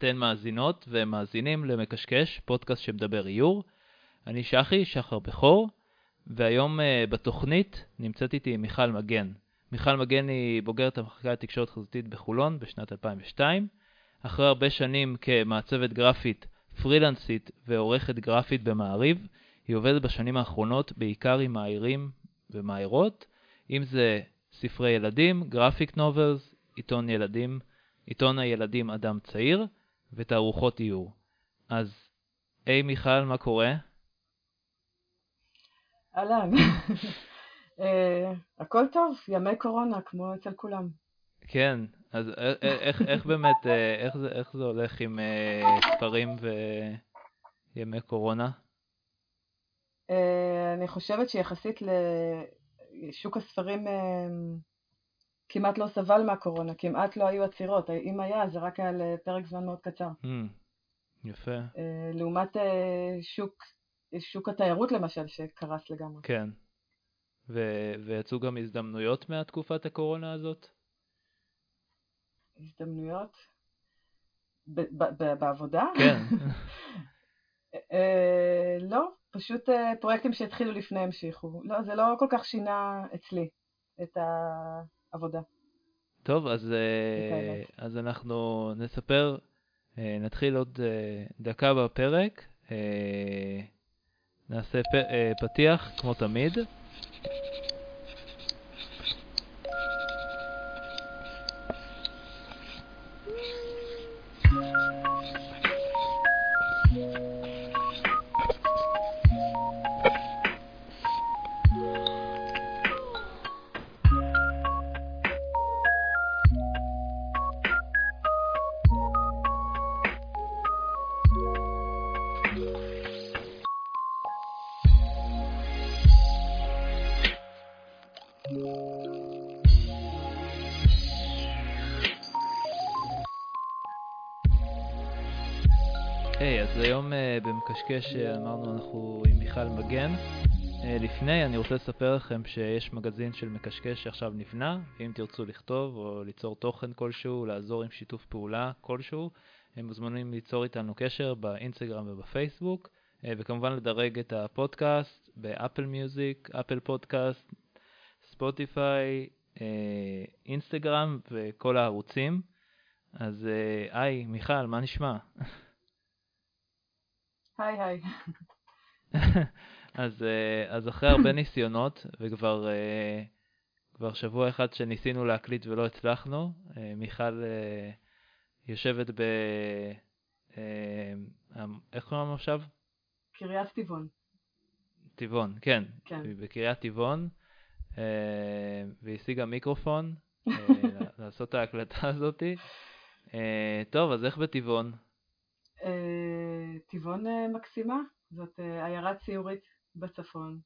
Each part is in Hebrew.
אתן מאזינות ומאזינים למקשקש, פודקאסט שמדבר איור. אני שחי, שחר בכור, והיום uh, בתוכנית נמצאת איתי מיכל מגן. מיכל מגן היא בוגרת המחלקה לתקשורת חזותית בחולון בשנת 2002. אחרי הרבה שנים כמעצבת גרפית, פרילנסית ועורכת גרפית במעריב, היא עובדת בשנים האחרונות בעיקר עם מאיירים ומאיירות, אם זה ספרי ילדים, גרפיק נובלס, עיתון ילדים, עיתון הילדים אדם צעיר ותערוכות איור. אז, היי מיכל, מה קורה? אהלן. אה, הכל טוב, ימי קורונה, כמו אצל כולם. כן, אז איך, איך באמת, אה, איך זה, איך זה הולך עם אה, ספרים וימי קורונה? אני חושבת שיחסית לשוק הספרים כמעט לא סבל מהקורונה, כמעט לא היו עצירות, אם היה זה רק היה לפרק זמן מאוד קצר. Mm, יפה. לעומת שוק, שוק התיירות למשל שקרס לגמרי. כן. ו- ויצאו גם הזדמנויות מהתקופת הקורונה הזאת? הזדמנויות? ב- ב- בעבודה? כן. אה, לא, פשוט אה, פרויקטים שהתחילו לפני המשיכו. לא, זה לא כל כך שינה אצלי את העבודה. טוב, אז, אה, אז אנחנו נספר, נתחיל עוד דקה בפרק, נעשה פתיח כמו תמיד. היום אה, במקשקש אה, אמרנו אנחנו עם מיכל מגן. אה, לפני אני רוצה לספר לכם שיש מגזין של מקשקש שעכשיו נבנה, ואם תרצו לכתוב או ליצור תוכן כלשהו, לעזור עם שיתוף פעולה כלשהו, אתם מוזמנים ליצור איתנו קשר באינסטגרם ובפייסבוק, וכמובן לדרג את הפודקאסט באפל מיוזיק, אפל פודקאסט, ספוטיפיי, אינסטגרם וכל הערוצים. אז היי, מיכל, מה נשמע? היי היי. אז, אה, אז אחרי הרבה ניסיונות, וכבר אה, כבר שבוע אחד שניסינו להקליט ולא הצלחנו, אה, מיכל יושבת ב... איך קוראים עכשיו? קריית טבעון. טבעון, כן. כן. בקריית טבעון, והשיגה מיקרופון לעשות את ההקלטה הזאתי. טוב, אז איך בטבעון? אה, טבעון אה, מקסימה, זאת אה, עיירה ציורית בצפון.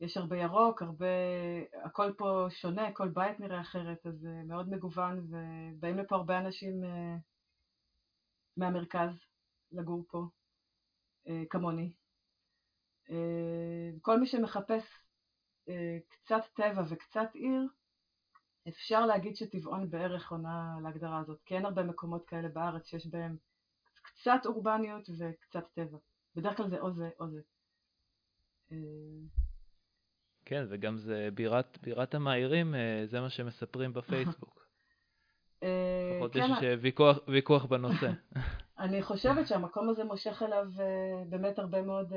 יש הרבה ירוק, הרבה, הכל פה שונה, כל בית נראה אחרת, אז מאוד מגוון, ובאים לפה הרבה אנשים מהמרכז לגור פה, כמוני. כל מי שמחפש קצת טבע וקצת עיר, אפשר להגיד שטבעון בערך עונה להגדרה הזאת, כי אין הרבה מקומות כאלה בארץ שיש בהם קצת אורבניות וקצת טבע. בדרך כלל זה או זה או זה. אה, כן, וגם זה בירת, בירת המאיירים, אה, זה מה שמספרים בפייסבוק. אה, לפחות כן. יש ויכוח, ויכוח בנושא. אני חושבת שהמקום הזה מושך אליו באמת הרבה מאוד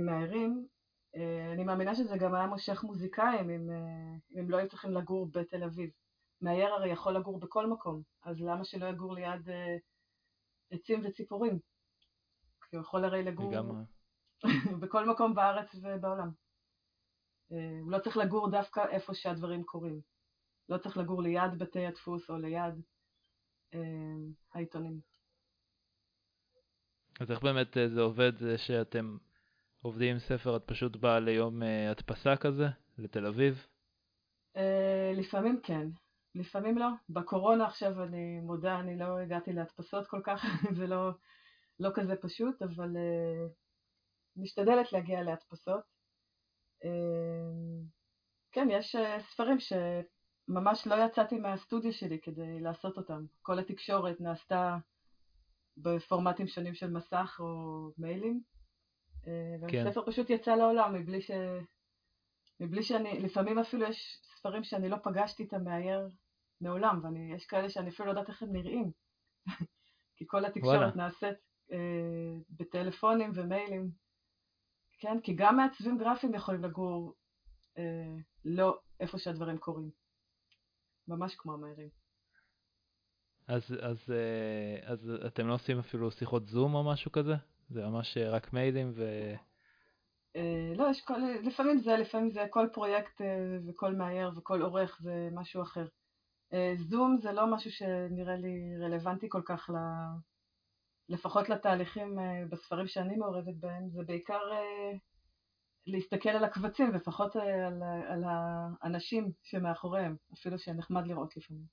מאיירים, אני מאמינה שזה גם היה מושך מוזיקאים אם, אה, אם הם לא היו צריכים לגור בתל אביב. מאייר הרי יכול לגור בכל מקום, אז למה שלא יגור ליד אה, עצים וציפורים? כי הוא יכול הרי לגור בכל מקום בארץ ובעולם. הוא לא צריך לגור דווקא איפה שהדברים קורים. לא צריך לגור ליד בתי הדפוס או ליד העיתונים. אז איך באמת זה עובד שאתם עובדים עם ספר, את פשוט באה ליום uh, הדפסה כזה, לתל אביב? Uh, לפעמים כן, לפעמים לא. בקורונה עכשיו אני מודה, אני לא הגעתי להדפסות כל כך, זה לא, לא כזה פשוט, אבל uh, משתדלת להגיע להדפסות. Uh, כן, יש uh, ספרים ממש לא יצאתי מהסטודיו שלי כדי לעשות אותם. כל התקשורת נעשתה בפורמטים שונים של מסך או מיילים, אה, כן. והספר פשוט יצא לעולם מבלי ש... מבלי שאני, לפעמים אפילו יש ספרים שאני לא פגשתי את המאייר מעולם, ויש כאלה שאני אפילו לא יודעת איך הם נראים, כי כל התקשורת וואלה. נעשית אה, בטלפונים ומיילים, כן? כי גם מעצבים גרפיים יכולים לגור אה, לא איפה שהדברים קורים, ממש כמו המאיירים. אז, אז, אה, אז אתם לא עושים אפילו שיחות זום או משהו כזה? זה ממש אה, רק מיילים ו... אה, לא, יש כל, לפעמים זה, לפעמים זה כל פרויקט אה, וכל מאייר וכל עורך זה משהו אחר. זום זה לא משהו שנראה לי רלוונטי כל כך, ל... לפחות לתהליכים בספרים שאני מעורבת בהם, זה בעיקר להסתכל על הקבצים ופחות על, על האנשים שמאחוריהם, אפילו שנחמד לראות לפעמים.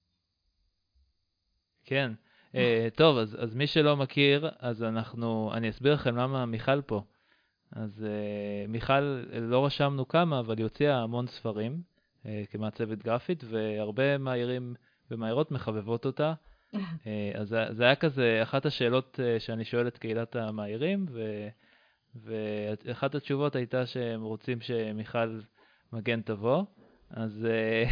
כן. אה, טוב, אז, אז מי שלא מכיר, אז אנחנו, אני אסביר לכם למה מיכל פה. אז אה, מיכל, לא רשמנו כמה, אבל היא הוציאה המון ספרים אה, כמעצבת גרפית, והרבה מאיירים ומאיירות מחבבות אותה. אה, אז זה, זה היה כזה אחת השאלות אה, שאני שואל את קהילת המאיירים, ו, ואחת התשובות הייתה שהם רוצים שמיכל מגן תבוא. אז בוא,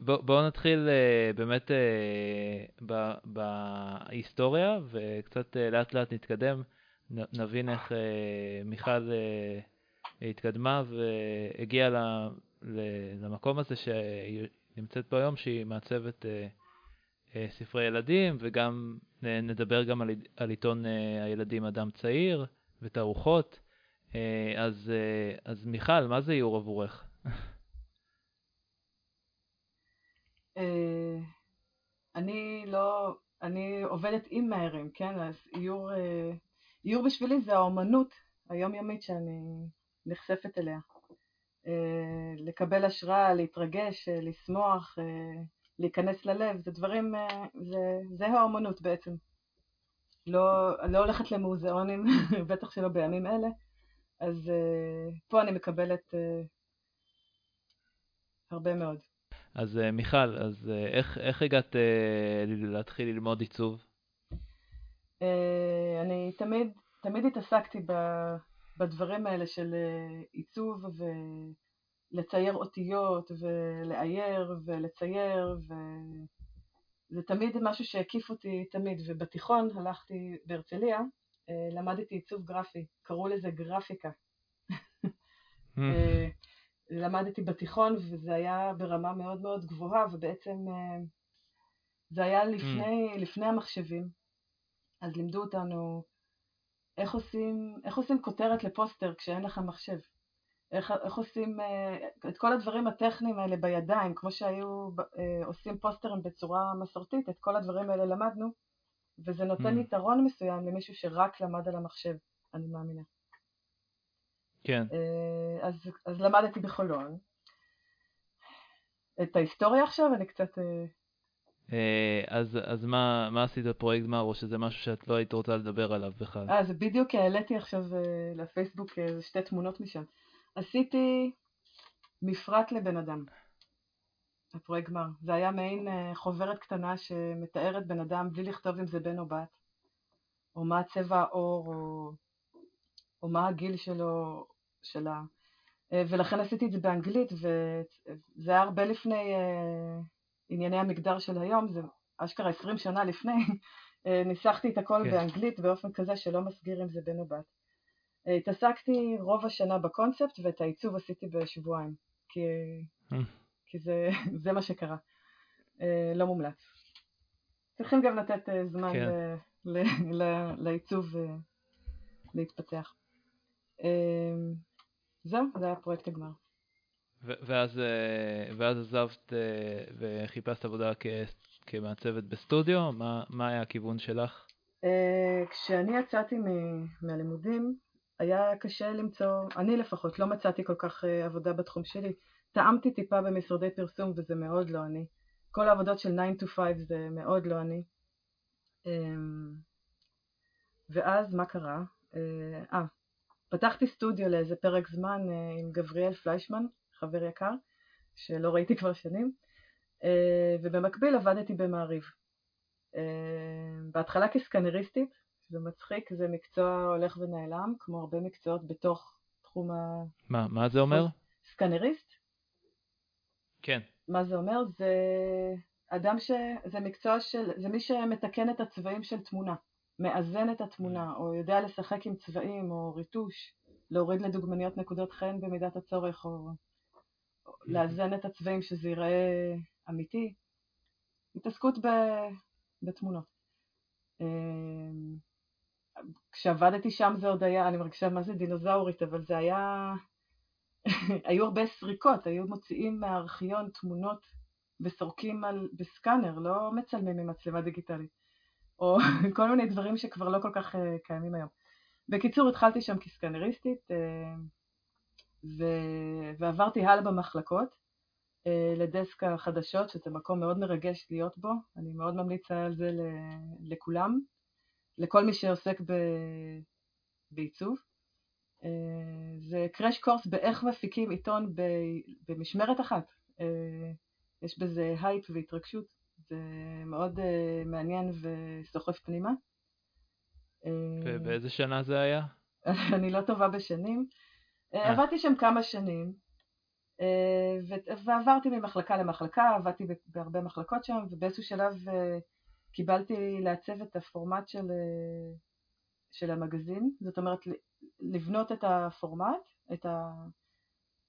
בואו נתחיל אה, באמת אה, בהיסטוריה, וקצת אה, לאט לאט נתקדם, נבין איך אה, מיכל אה, התקדמה והגיעה למקום הזה שהיא נמצאת בו היום, שהיא מעצבת אה, אה, ספרי ילדים, וגם נדבר גם על, על עיתון אה, הילדים אדם צעיר ותערוכות. אה, אז, אה, אז מיכל, מה זה איור עבורך? אה, אני לא, אני עובדת עם מאיירים, כן? אז איור, אה, איור בשבילי זה האומנות היומיומית שאני נחשפת אליה. אה, לקבל השראה, להתרגש, אה, לשמוח, אה, להיכנס ללב, זה דברים, אה, זה, זה האומנות בעצם. לא, לא הולכת למוזיאונים, בטח שלא בימים אלה, אז אה, פה אני מקבלת אה, הרבה מאוד. אז אה, מיכל, אז אה, איך, איך הגעת אה, להתחיל ללמוד עיצוב? אני תמיד, תמיד התעסקתי ב- בדברים האלה של עיצוב ולצייר אותיות ולאייר ולצייר וזה תמיד משהו שהקיף אותי תמיד ובתיכון הלכתי בהרצליה, למדתי עיצוב גרפי, קראו לזה גרפיקה. למדתי בתיכון וזה היה ברמה מאוד מאוד גבוהה ובעצם אה, זה היה לפני, לפני המחשבים, אז לימדו אותנו איך עושים, איך עושים כותרת לפוסטר כשאין לך מחשב, איך, איך עושים אה, את כל הדברים הטכניים האלה בידיים, כמו שהיו אה, עושים פוסטרים בצורה מסורתית, את כל הדברים האלה למדנו, וזה נותן Mm. יתרון מסוים למישהו שרק למד על המחשב, אני מאמינה. כן, אה, אז, אז למדתי בחולון. את ההיסטוריה עכשיו אני קצת... אה, אה, אז, אז מה, מה עשית בפרויקט או שזה משהו שאת לא היית רוצה לדבר עליו בכלל? אה, זה בדיוק העליתי עכשיו לפייסבוק שתי תמונות משם. עשיתי מפרט לבן אדם, הפרויקט גמר. זה היה מעין חוברת קטנה שמתארת בן אדם בלי לכתוב אם זה בן או בת, או מה צבע העור, או, או מה הגיל שלו, שלה. אה, ולכן עשיתי את זה באנגלית, וזה היה הרבה לפני אה, ענייני המגדר של היום, זה אשכרה 20 שנה לפני. אה, ניסחתי את הכל כן. באנגלית באופן כזה שלא מסגיר אם זה בן או בת. התעסקתי רוב השנה בקונספט ואת העיצוב עשיתי בשבועיים, כי. כי זה, זה מה שקרה. לא מומלץ. צריכים גם לתת זמן כן. ל, ל, ל, לעיצוב להתפתח. זהו, זה היה פרויקט הגמר. ואז, אה, ואז עזבת אה, וחיפשת עבודה כ- כמעצבת בסטודיו, מה, מה היה הכיוון שלך? אה, כשאני יצאתי מ- מהלימודים, היה קשה למצוא, אני לפחות, לא מצאתי כל כך עבודה בתחום שלי. טעמתי טיפה במשרדי פרסום וזה מאוד לא אני. כל העבודות של 9 to 5 זה מאוד לא אני. אמ, ואז מה קרה? אה, פתחתי סטודיו לאיזה פרק זמן אה, עם גבריאל פליישמן, חבר יקר, שלא ראיתי כבר שנים, אה, ובמקביל עבדתי במעריב. בהתחלה כסקנריסטית, זה מצחיק, זה מקצוע הולך ונעלם, כמו הרבה מקצועות בתוך תחום ה... מה, מה זה אומר? סקנריסט? כן. מה זה אומר? זה אדם ש... זה מקצוע של... זה מי שמתקן את הצבעים של תמונה, מאזן את התמונה, או יודע לשחק עם צבעים, או ריטוש, להוריד לדוגמניות נקודות חן במידת הצורך, או לאזן את הצבעים שזה ייראה אמיתי. התעסקות ב... בתמונות. אמ, כשעבדתי שם זה עוד היה, אני מרגישה מה זה דינוזאורית, אבל זה היה, היו הרבה סריקות, היו מוציאים מהארכיון תמונות וסורקים על, בסקאנר, לא מצלמים ממצלמה דיגיטלית, או כל מיני דברים שכבר לא כל כך uh, קיימים היום. בקיצור, התחלתי שם כסקאנריסטית, uh, ו... ועברתי הלאה במחלקות uh, לדסק החדשות, שזה מקום מאוד מרגש להיות בו, אני מאוד ממליצה על זה לכולם. לכל מי שעוסק ב... בעיצוב. אה, זה crash course באיך מפיקים עיתון ב... במשמרת אחת. אה, יש בזה הייפ והתרגשות, זה מאוד אה, מעניין וסוחף פנימה. ובאיזה שנה זה היה? אני לא טובה בשנים. עבדתי שם כמה שנים, ועברתי ממחלקה למחלקה, עבדתי בהרבה מחלקות שם, ובאיזשהו שלב קיבלתי לעצב את הפורמט של, אה, של המגזין, זאת אומרת לבנות את הפורמט, את, ה,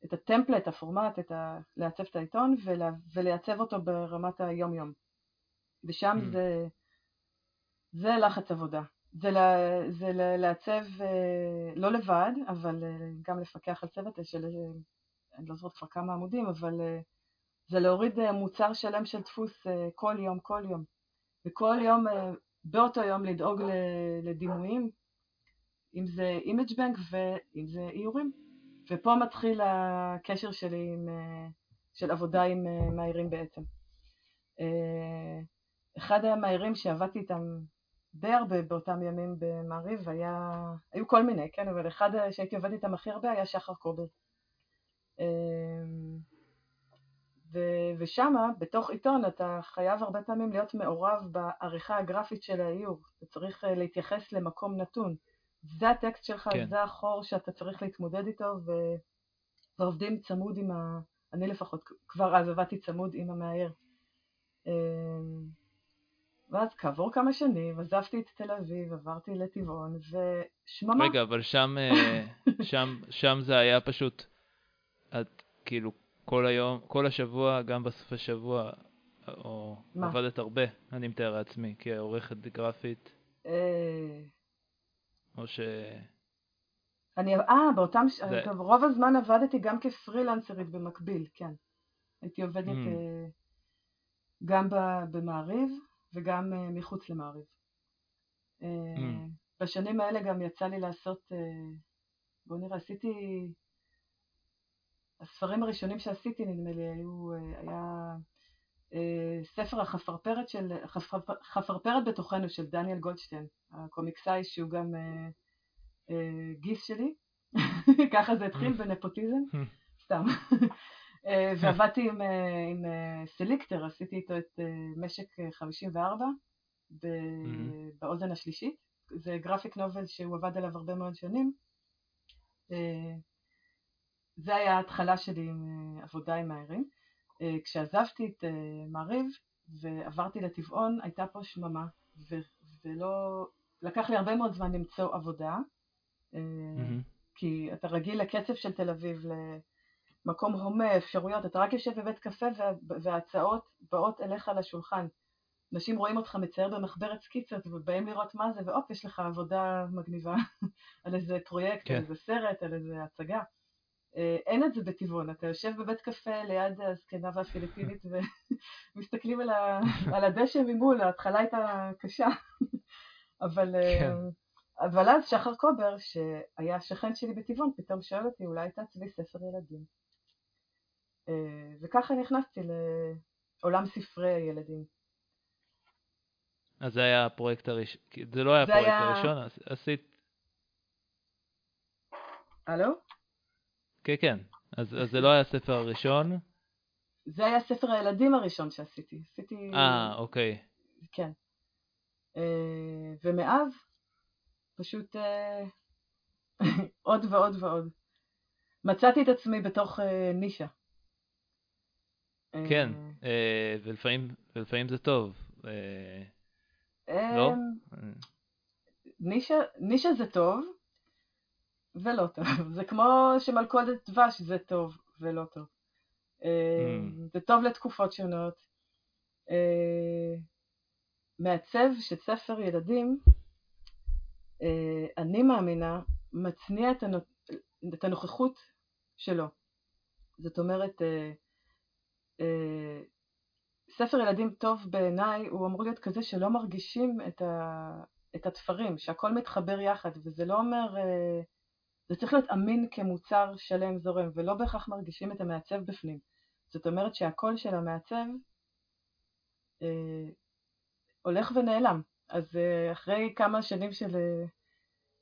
את הטמפלט, הפורמט, את ה, לעצב את העיתון ולה, ולעצב אותו ברמת היום-יום. ושם mm. זה, זה לחץ עבודה. זה, לה, זה לעצב אה, לא לבד, אבל אה, גם לפקח על צוות של, אני לא זוכרת כבר כמה עמודים, אבל זה להוריד מוצר שלם של דפוס כל יום, כל יום. וכל יום, אה, באותו יום לדאוג לדימויים, אם זה image bank ואם זה איורים. ופה מתחיל הקשר שלי עם, אה, של עבודה עם אה, מאיירים בעצם. אחד המאיירים שעבדתי איתם די הרבה באותם ימים במעריב היה, היו כל מיני, כן, אבל אחד שהייתי עובדת איתם הכי הרבה היה שחר קובר. ו- ושמה, בתוך עיתון, אתה חייב הרבה פעמים להיות מעורב בעריכה הגרפית של האיור. אתה צריך אה, להתייחס למקום נתון. זה הטקסט שלך, כן. זה החור שאתה צריך להתמודד איתו, ו- ועובדים צמוד עם ה... אני לפחות, כבר אז עבדתי צמוד עם המאייר. ואז כעבור כמה שנים עזבתי את תל אביב, עברתי לטבעון, ושממה. רגע, אבל שם, אה, שם, שם זה היה פשוט, את כאילו כל היום, כל השבוע, גם בסופי שבוע, או מה? עבדת הרבה, אני מתאר לעצמי, כעורכת גרפית. אה... או ש... אני, אה, באותם. זה... טוב, רוב הזמן עבדתי גם כפרילנסרית במקביל, כן. הייתי עובדת mm. uh, גם במעריב וגם uh, מחוץ למעריב. Uh, mm. בשנים האלה גם יצא לי לעשות, uh, בואו נראה, עשיתי הספרים הראשונים שעשיתי, נדמה לי, היו, אה, היה אה, ספר החפרפרת של, חפרפרת בתוכנו של דניאל גולדשטיין, הקומיקסאי שהוא גם אה, גיס שלי, ככה זה התחיל בנפוטיזם, סתם. ועבדתי עם, עם סליקטר, עשיתי איתו את משק 54 באוזן השלישית, זה גרפיק נובל שהוא עבד עליו הרבה מאוד שנים. זה היה ההתחלה שלי עם אה, עבודה עם מהערים. אה, כשעזבתי את אה, מעריב ועברתי לטבעון, הייתה פה שממה, ולא... לקח לי הרבה מאוד זמן למצוא עבודה, mm-hmm. כי אתה רגיל לקצב של תל אביב, למקום הומה, אפשרויות, אתה רק יושב בבית קפה וההצעות באות אליך לשולחן. אנשים רואים אותך מצייר במחברת סקיצות ובאים לראות מה זה, והופ, יש לך עבודה מגניבה על איזה פרויקט, כן. על איזה סרט, על איזה הצגה. אה, אין את זה בטבעון, אתה יושב בבית קפה ליד הזקנה והפיליפינית ומסתכלים על, ה... על הדשא ממול, ההתחלה הייתה קשה, אבל, אה, כן. אבל אז שחר קובר, שהיה שכן שלי בטבעון, פתאום שואל אותי, אולי תעצבי ספר ילדים. אה, וככה נכנסתי לעולם ספרי הילדים. אז זה היה הפרויקט הראשון, זה לא היה הפרויקט היה... הראשון, עשית... הלו? כן, כן. אז, אז זה לא היה הספר הראשון. זה היה ספר הילדים הראשון שעשיתי. עשיתי... אה, אוקיי. כן. אה, ומאז פשוט אה, עוד ועוד ועוד. מצאתי את עצמי בתוך נישה. כן, אה, ולפעמים, ולפעמים זה טוב. אה, אה, לא? נישה, נישה זה טוב ולא טוב. זה כמו שמלכודת דבש זה טוב ולא טוב. אה, Mm. זה טוב לתקופות שונות. אה, מעצב של ספר ילדים, אה, אני מאמינה, מצניע את, הנו... את הנוכחות שלו. זאת אומרת, אה, אה, ספר ילדים טוב בעיניי הוא אמור להיות כזה שלא מרגישים את, ה... את התפרים, שהכל מתחבר יחד, וזה לא אומר, אה, זה צריך להיות אמין כמוצר שלם זורם, ולא בהכרח מרגישים את המעצב בפנים. זאת אומרת שהקול של המעצב אה, הולך ונעלם. אז אה, אחרי כמה שנים של, אה,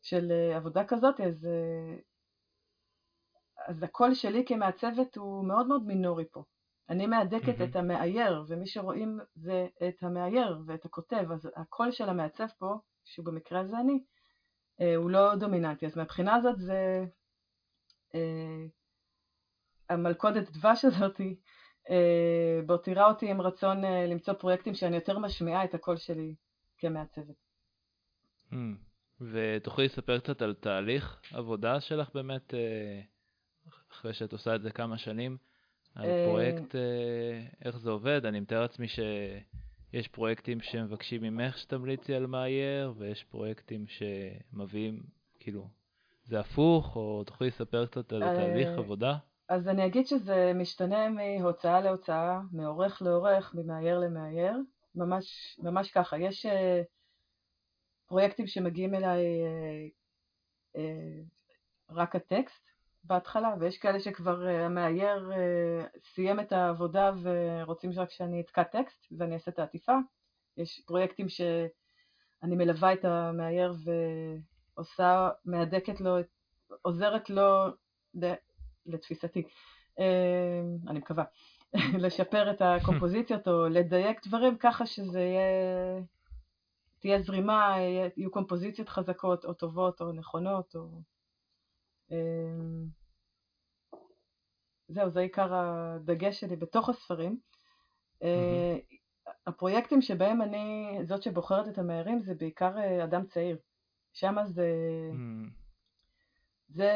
של אה, עבודה כזאת, אז, אה, אז הקול שלי כמעצבת הוא מאוד מאוד מינורי פה. אני מהדקת. את המאייר, ומי שרואים זה את המאייר ואת הכותב, אז הקול של המעצב פה, שהוא במקרה הזה אני, אה, הוא לא דומיננטי. אז מהבחינה הזאת זה אה, המלכודת דבש הזאתי, אה, מותירה אותי עם רצון למצוא פרויקטים שאני יותר משמיעה את הקול שלי כמעצבת. ותוכלי לספר קצת על תהליך עבודה שלך באמת, אחרי שאת עושה את זה כמה שנים, על אה, פרויקט, אה, איך זה עובד? אני מתאר לעצמי שיש פרויקטים שמבקשים ממך שתמליצי על מאייר, ויש פרויקטים שמביאים, כאילו, זה הפוך, או תוכלי לספר קצת על אה, תהליך עבודה? אז אני אגיד שזה משתנה מהוצאה להוצאה, מעורך לעורך, ממאייר למאייר, ממש, ממש ככה. יש פרויקטים שמגיעים אליי רק הטקסט בהתחלה, ויש כאלה שכבר אה, המאייר אה, סיים את העבודה ורוצים רק שאני אתקע טקסט ואני אעשה את העטיפה. יש פרויקטים שאני מלווה את המאייר ועושה, מהדקת לו, עוזרת לו, לתפיסתי, אה, אני מקווה, לשפר את הקומפוזיציות או לדייק דברים ככה שזה יהיה, תהיה זרימה, יהיו קומפוזיציות חזקות או טובות או נכונות או... אה, זהו, זה עיקר הדגש שלי בתוך הספרים. אה, הפרויקטים שבהם אני זאת שבוחרת את המאיירים זה בעיקר אה, אדם צעיר. שם זה, Hmm. זה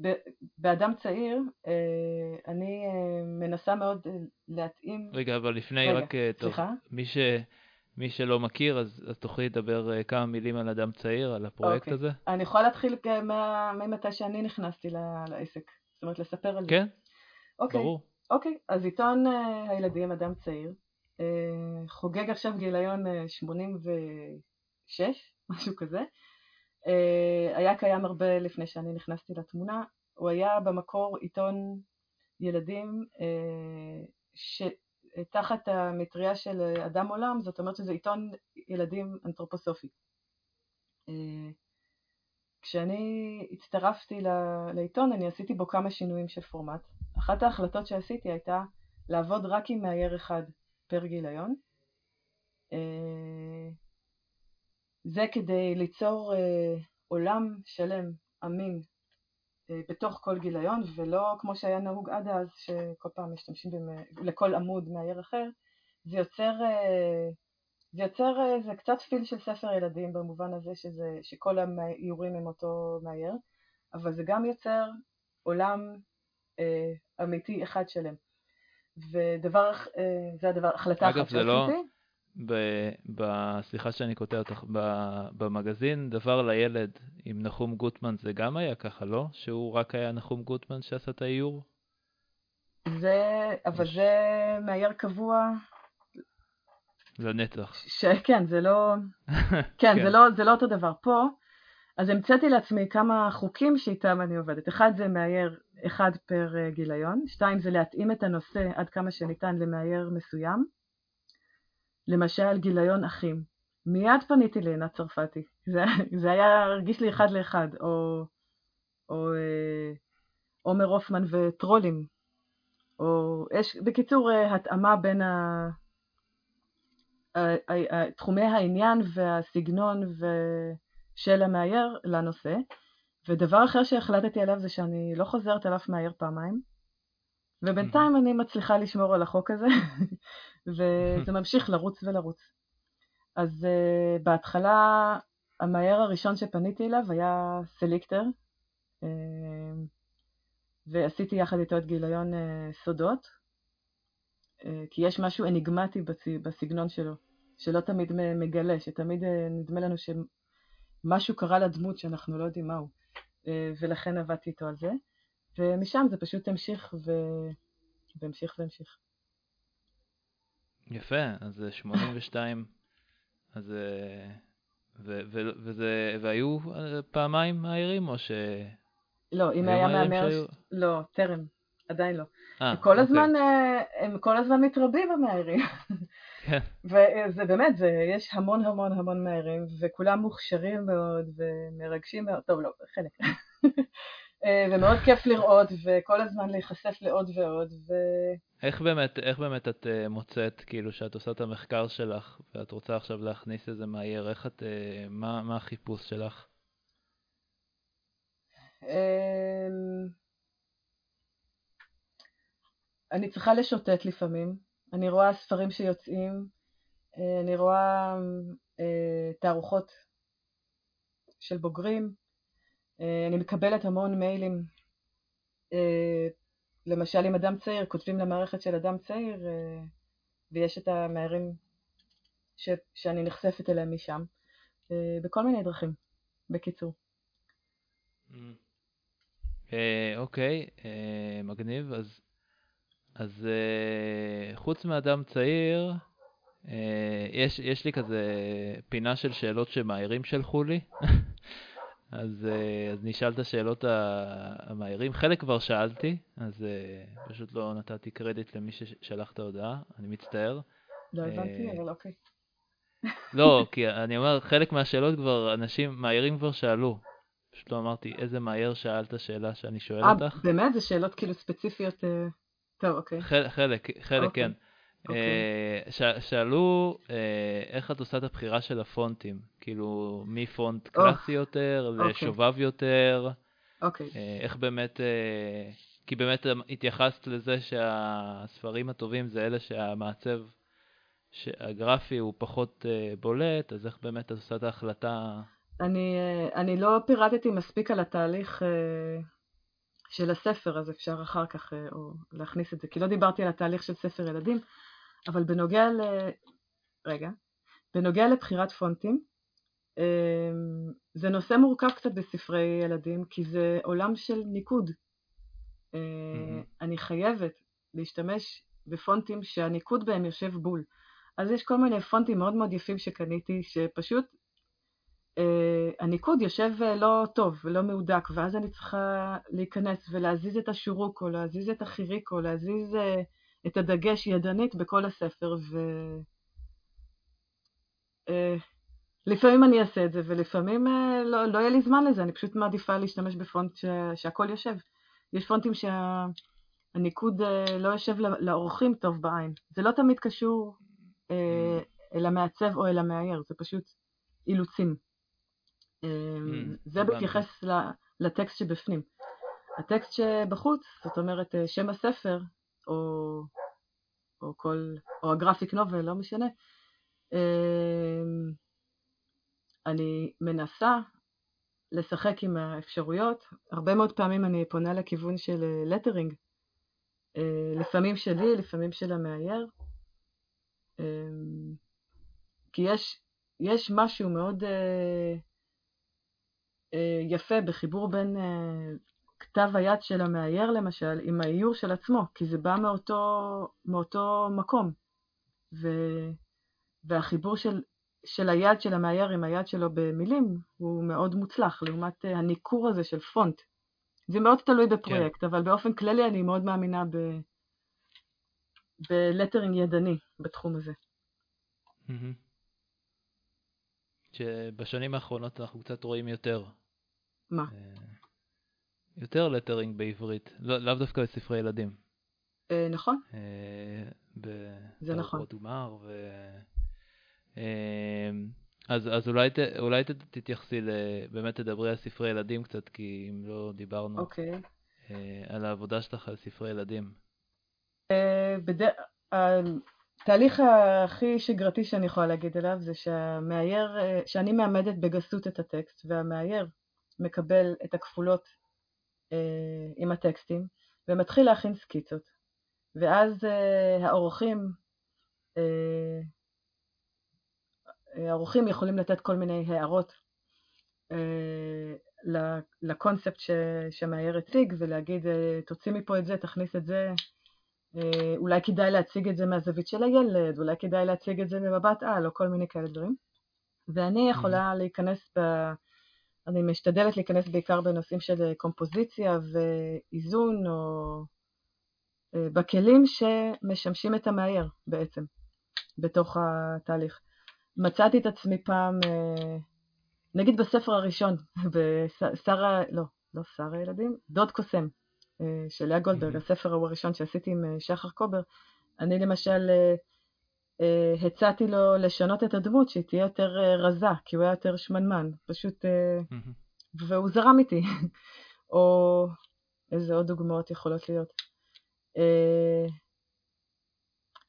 ב- באדם צעיר אה, אני אה, מנסה מאוד אה, להתאים, רגע, אבל לפני רגע, רק, אה, טוב, סליחה? מי, ש, מי שלא מכיר, אז, אז תוכלי לדבר אה, כמה מילים על אדם צעיר, על הפרויקט אוקיי. הזה? אני יכולה להתחיל אה, מה- ממתי שאני נכנסתי לעסק, זאת אומרת לספר על זה. כן, אוקיי. ברור. אוקיי, אז עיתון אה, הילדים, אדם צעיר, אה, חוגג עכשיו גיליון אה, 86, משהו כזה. אה, היה קיים הרבה לפני שאני נכנסתי לתמונה. הוא היה במקור עיתון ילדים אה, שתחת המטריה של אדם עולם, זאת אומרת שזה עיתון ילדים אנתרופוסופי. אה, כשאני הצטרפתי לעיתון, אני עשיתי בו כמה שינויים של פורמט. אחת ההחלטות שעשיתי הייתה לעבוד רק עם מאייר אחד פר גיליון. אה, זה כדי ליצור אה, עולם שלם, אמין, בתוך כל גיליון, ולא כמו שהיה נהוג עד אז, שכל פעם משתמשים במ- לכל עמוד מאייר אחר. זה יוצר, אה, זה יוצר אה, זה קצת פיל של ספר ילדים במובן הזה שזה, שכל האיורים הם אותו מאייר, אבל זה גם יוצר עולם אה, אמיתי אחד שלם. ודבר, אה, זה הדבר, החלטה אגב, אחת זה לא- שעשיתי. ב- ב- סליחה שאני קוטע אותך, במגזין דבר לילד עם נחום גוטמן זה גם היה ככה, לא? שהוא רק היה נחום גוטמן שעשה את האיור? זה, אבל זה מאייר קבוע, לנצח. שכן, זה לא, כן, זה לא, זה לא אותו דבר. פה, אז המצאתי לעצמי כמה חוקים שאיתם אני עובדת. אחד זה מאייר אחד פר אה, גיליון, שתיים זה להתאים את הנושא עד כמה שניתן למאייר מסוים. למשל גיליון אחים. מיד פניתי לעינת צרפתי. זה, זה היה, הרגיש לי אחד לאחד. או, או אה, עומר הופמן וטרולים. או יש, בקיצור, אה, התאמה בין ה... תחומי העניין והסגנון. של המאייר לנושא. ודבר אחר שהחלטתי עליו זה שאני לא חוזרת על אף מאייר פעמיים, ובינתיים אני מצליחה לשמור על החוק הזה, וזה ממשיך לרוץ ולרוץ. אז uh, בהתחלה המאייר הראשון שפניתי אליו היה סליקטר, uh, ועשיתי יחד איתו את גיליון uh, סודות, uh, כי יש משהו אניגמטי בצ... בסגנון שלו, שלא תמיד מגלה, שתמיד uh, נדמה לנו שמשהו קרה לדמות שאנחנו לא יודעים מהו. אה, ולכן עבדתי איתו על זה, ומשם זה פשוט המשיך ו... והמשיך והמשיך. יפה, אז 82, אז... אה, ו- ו- וזה, והיו אה, פעמיים מהעירים או ש... לא, אם היה מהמר... שהיו... לא, טרם, עדיין לא. 아, הם כל אוקיי. הזמן, הם כל הזמן מתרבים המהעירים. כן. וזה באמת, זה, יש המון המון המון מהערים, וכולם מוכשרים מאוד ומרגשים מאוד, טוב, לא, חלק. אה, ומאוד כיף לראות, וכל הזמן להיחשף לעוד ועוד. ו... איך באמת, איך באמת את uh, מוצאת, כאילו, שאת עושה את המחקר שלך, ואת רוצה עכשיו להכניס איזה מהיר, איך את, uh, מה, מה החיפוש שלך? אמ, אני צריכה לשוטט לפעמים. אני רואה ספרים שיוצאים, אה, אני רואה אה, תערוכות של בוגרים, אה, אני מקבלת המון מיילים. למשל, עם אדם צעיר, כותבים למערכת של אדם צעיר, ויש את המהרים ש, שאני נחשפת אליהם משם, בכל מיני דרכים, בקיצור. אוקיי, מגניב. אז אז חוץ מאדם צעיר, יש, יש לי כזה פינה של שאלות שמאיירים שלחו לי. אז, uh, אז נשאל את השאלות המאיירים. חלק כבר שאלתי, אז uh, פשוט לא נתתי קרדיט למי ששלח את ההודעה, אני מצטער. לא הבנתי, אבל אוקיי. לא, כי אני אומר, חלק מהשאלות כבר, אנשים, מאיירים כבר שאלו. פשוט לא אמרתי איזה מאייר שאלת שאלה שאני שואל אותך. אה, באמת? זה שאלות כאילו ספציפיות? טוב, אוקיי. חלק, חלק, חלק אוקיי. כן. אוקיי. ש, שאלו אה, איך את עושה את הבחירה של הפונטים, כאילו מפונט קלאסי יותר אוקיי. לשובב יותר, אוקיי. אה, איך באמת, אה, כי באמת התייחסת לזה שהספרים הטובים זה אלה שהמעצב הגרפי הוא פחות בולט, אז איך באמת את עושה את ההחלטה? אני, אני לא פירטתי מספיק על התהליך של הספר, אז אפשר אחר כך אה, או להכניס את זה, כי לא דיברתי על התהליך של ספר ילדים, אבל בנוגע ל... רגע, בנוגע לבחירת פונטים, אמ, זה נושא מורכב קצת בספרי ילדים, כי זה עולם של ניקוד. Mm-hmm. אני חייבת להשתמש בפונטים שהניקוד בהם יושב בול. אז יש כל מיני פונטים מאוד מאוד יפים שקניתי, שפשוט Uh, הניקוד יושב uh, לא טוב ולא מהודק, ואז אני צריכה להיכנס ולהזיז את השורוק, או להזיז את החיריק, או להזיז uh, את הדגש ידנית בכל הספר, ו... Uh, לפעמים אני אעשה את זה, ולפעמים uh, לא, לא יהיה לי זמן לזה, אני פשוט מעדיפה להשתמש בפונט ש... שהכל יושב. יש פונטים שהניקוד שה... uh, לא יושב לאורחים טוב בעין. זה לא תמיד קשור uh, אל המעצב או אל המאייר, זה פשוט אילוצים. mm, זה בהתייחס לטקסט שבפנים. הטקסט שבחוץ, זאת אומרת אה, שם הספר, או, או, כל, או הגרפיק נובל, לא משנה, אמ, אני מנסה לשחק עם האפשרויות. הרבה מאוד פעמים אני פונה לכיוון של לטרינג, אה, אה, לפעמים שלי, לפעמים של המאייר, אמ, כי יש, יש משהו מאוד אה, יפה בחיבור בין כתב היד של המאייר למשל עם האיור של עצמו, כי זה בא מאותו, מאותו מקום. ו, והחיבור של, של היד של המאייר עם היד שלו במילים הוא מאוד מוצלח, לעומת אה, הניכור הזה של פונט. זה מאוד תלוי בפרויקט, כן. אבל באופן כללי אני מאוד מאמינה ב... ב lettering ידני בתחום הזה. שבשנים האחרונות אנחנו קצת רואים יותר מה? אה, יותר lettering בעברית, לא, לאו דווקא בספרי ילדים. אה, נכון. זה נכון. גמר. ו... אז, אז אולי, ת, אולי ת, תתייחסי, באמת תדברי על ספרי ילדים קצת, כי אם לא דיברנו. אוקיי. על העבודה שלך על ספרי ילדים. בד... התהליך הכי שגרתי שאני יכולה להגיד עליו זה שהמאייר, שאני מאמדת בגסות את הטקסט, והמאייר מקבל את הכפולות אה, עם הטקסטים, ומתחיל להכין סקיצות. ואז אה, האורחים, אה, האורחים יכולים לתת כל מיני הערות אה, לקונספט שמאייר הציג, ולהגיד, אה, תוציא מפה את זה, תכניס את זה, אה, אולי כדאי להציג את זה מהזווית של הילד, אולי כדאי להציג את זה ממבט על, או כל מיני כאלה דברים. ואני יכולה להיכנס, ב... אני משתדלת להיכנס בעיקר בנושאים של קומפוזיציה ואיזון, או אה, בכלים שמשמשים את המאייר בעצם, בתוך התהליך. מצאתי את עצמי פעם, אה, נגיד בספר הראשון, בשרה, לא, לא שר הילדים, דוד קוסם. אה, של לאה גולדברג, הספר ההוא הראשון שעשיתי עם אה, שחר קובר, אני למשל אה, הצעתי לו לשנות את הדמות, שהיא תהיה יותר רזה, כי הוא היה יותר שמנמן, פשוט, והוא זרם איתי. או איזה עוד דוגמאות יכולות להיות.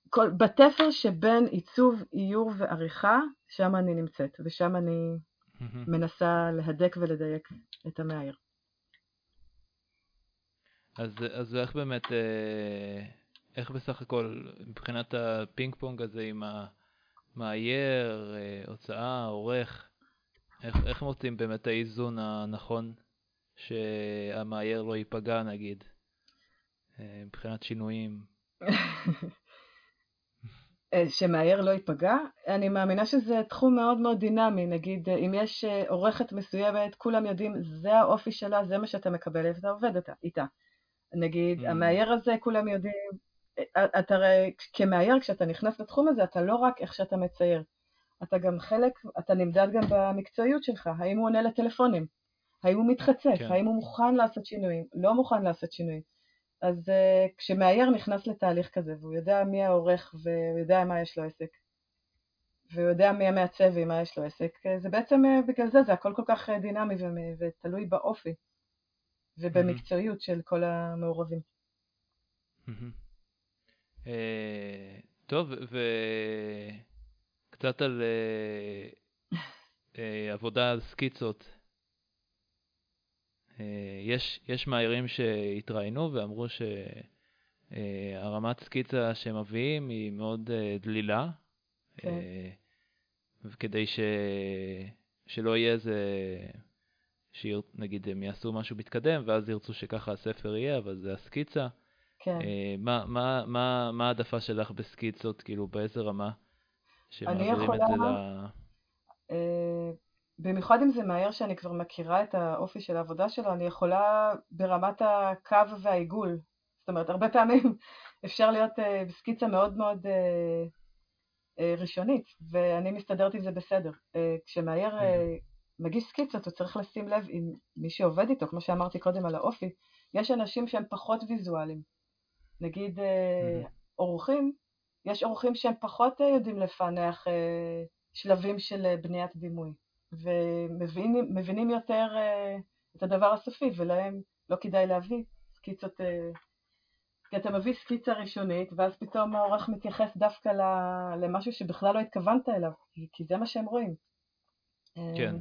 כל, בתפר שבין עיצוב, איור ועריכה, שם אני נמצאת, ושם אני מנסה להדק ולדייק את המאייר. אז, אז איך באמת, אה, איך בסך הכל, מבחינת הפינג פונג הזה עם המאייר, אה, הוצאה, עורך, איך, איך מוצאים באמת האיזון הנכון שהמאייר לא ייפגע נגיד, אה, מבחינת שינויים? שמאייר לא ייפגע? אני מאמינה שזה תחום מאוד מאוד דינמי, נגיד אם יש עורכת מסוימת, כולם יודעים, זה האופי שלה, זה מה שאתה מקבל, ואתה עובד איתה. נגיד, mm. המאייר הזה, כולם יודעים, אתה הרי כמאייר, כשאתה נכנס לתחום הזה, אתה לא רק איך שאתה מצייר, אתה גם חלק, אתה נמדד גם במקצועיות שלך, האם הוא עונה לטלפונים, האם הוא מתחצף, כן. האם הוא מוכן לעשות שינויים, לא מוכן לעשות שינויים. אז uh, כשמאייר נכנס לתהליך כזה, והוא יודע מי העורך והוא יודע מה יש לו עסק, והוא יודע מי המעצב ומה יש לו עסק, אה, זה בעצם, uh, בגלל זה, זה הכל כל כך דינמי ותלוי באופי. ובמקצועיות של כל המעורבים. אה, טוב, וקצת על אה, אה, עבודה על סקיצות. יש, יש מאיירים שהתראיינו ואמרו שהרמת סקיצה שהם מביאים היא מאוד דלילה, כן. וכדי ש... שלא יהיה איזה שנגיד הם יעשו משהו מתקדם, ואז ירצו שככה הספר יהיה, אבל זה הסקיצה. כן. אה, מה, העדפה שלך בסקיצות, כאילו באיזה רמה? שמעבירים יכולה, את זה ל... אה, במיוחד אם זה מהר שאני כבר מכירה את האופי של העבודה שלו, אני יכולה ברמת הקו והעיגול. זאת אומרת, הרבה פעמים אפשר להיות אה, בסקיצה מאוד מאוד אה, ראשונית, ואני מסתדרת עם זה בסדר. כשמאייר אה, מגיש סקיצות, הוא צריך לשים לב עם מי שעובד איתו, כמו שאמרתי קודם על האופי, יש אנשים שהם פחות ויזואליים. נגיד mm-hmm. אורחים, יש אורחים שהם פחות אה, יודעים לפענח אה, שלבים של בניית דימוי, ומבינים יותר את הדבר הסופי, ולהם לא כדאי להביא סקיצות, כי אתה מביא סקיצה ראשונית, ואז פתאום העורך מתייחס דווקא למשהו שבכלל לא התכוונת אליו, כי זה מה שהם רואים. כן.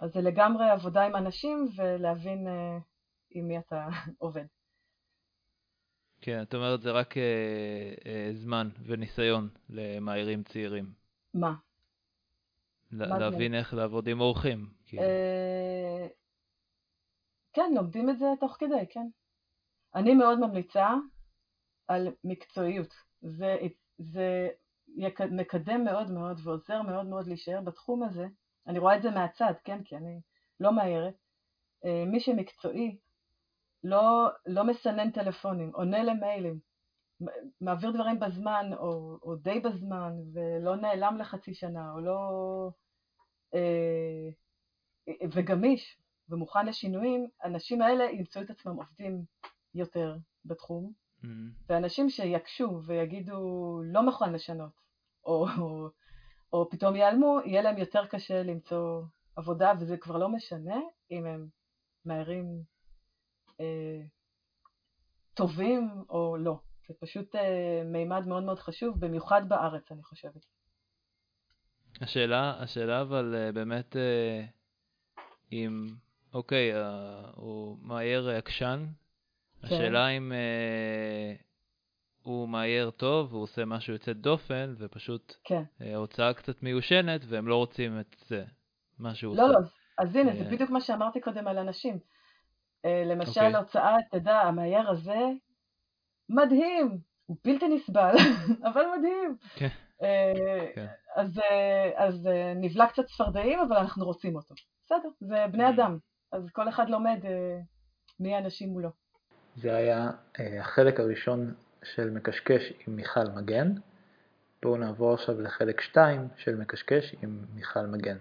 אז זה לגמרי עבודה עם אנשים ולהבין עם מי אתה עובד. כן, את אומרת זה רק uh, uh, זמן וניסיון למאיירים צעירים. מה? لا, להבין זה? איך לעבוד עם אורחים. כאילו. Uh, כן, לומדים את זה תוך כדי, כן. אני מאוד ממליצה על מקצועיות. זה, זה מקדם מאוד מאוד ועוזר מאוד מאוד להישאר בתחום הזה, אני רואה את זה מהצד, כן, כי אני לא מאיירת. אה, מי שמקצועי לא, לא מסנן טלפונים, עונה למיילים, מעביר דברים בזמן או, או די בזמן ולא נעלם לחצי שנה או לא... אה, וגמיש ומוכן לשינויים, האנשים האלה ימצאו את עצמם עובדים יותר בתחום, mm-hmm. ואנשים שיקשו ויגידו לא מוכן לשנות, או, או, או פתאום ייעלמו, יהיה להם יותר קשה למצוא עבודה, וזה כבר לא משנה אם הם מהרים טובים או לא. זה פשוט אה, מימד מאוד מאוד חשוב, במיוחד בארץ, אני חושבת. השאלה, השאלה אבל אה, באמת אה, אם, אוקיי, אה, הוא מאייר עקשן, כן. השאלה אם אה, הוא מאייר טוב, הוא עושה משהו יוצא דופן, ופשוט כן. אה, הוצאה קצת מיושנת, והם לא רוצים את זה, מה שהוא לא, עושה. לא, לא, אז הנה, זה אה, בדיוק מה שאמרתי קודם על אנשים. אה, למשל, אוקיי. הוצאה, אתה יודע, המאייר הזה, מדהים, הוא בלתי נסבל, אבל מדהים. כן. אה, כן. אז, אז נבלע קצת צפרדעים, אבל אנחנו רוצים אותו. בסדר, זה בני אדם, אז כל אחד לומד מי האנשים מולו. זה היה החלק הראשון של מקשקש עם מיכל מגן. בואו נעבור עכשיו לחלק 2 של מקשקש עם מיכל מגן.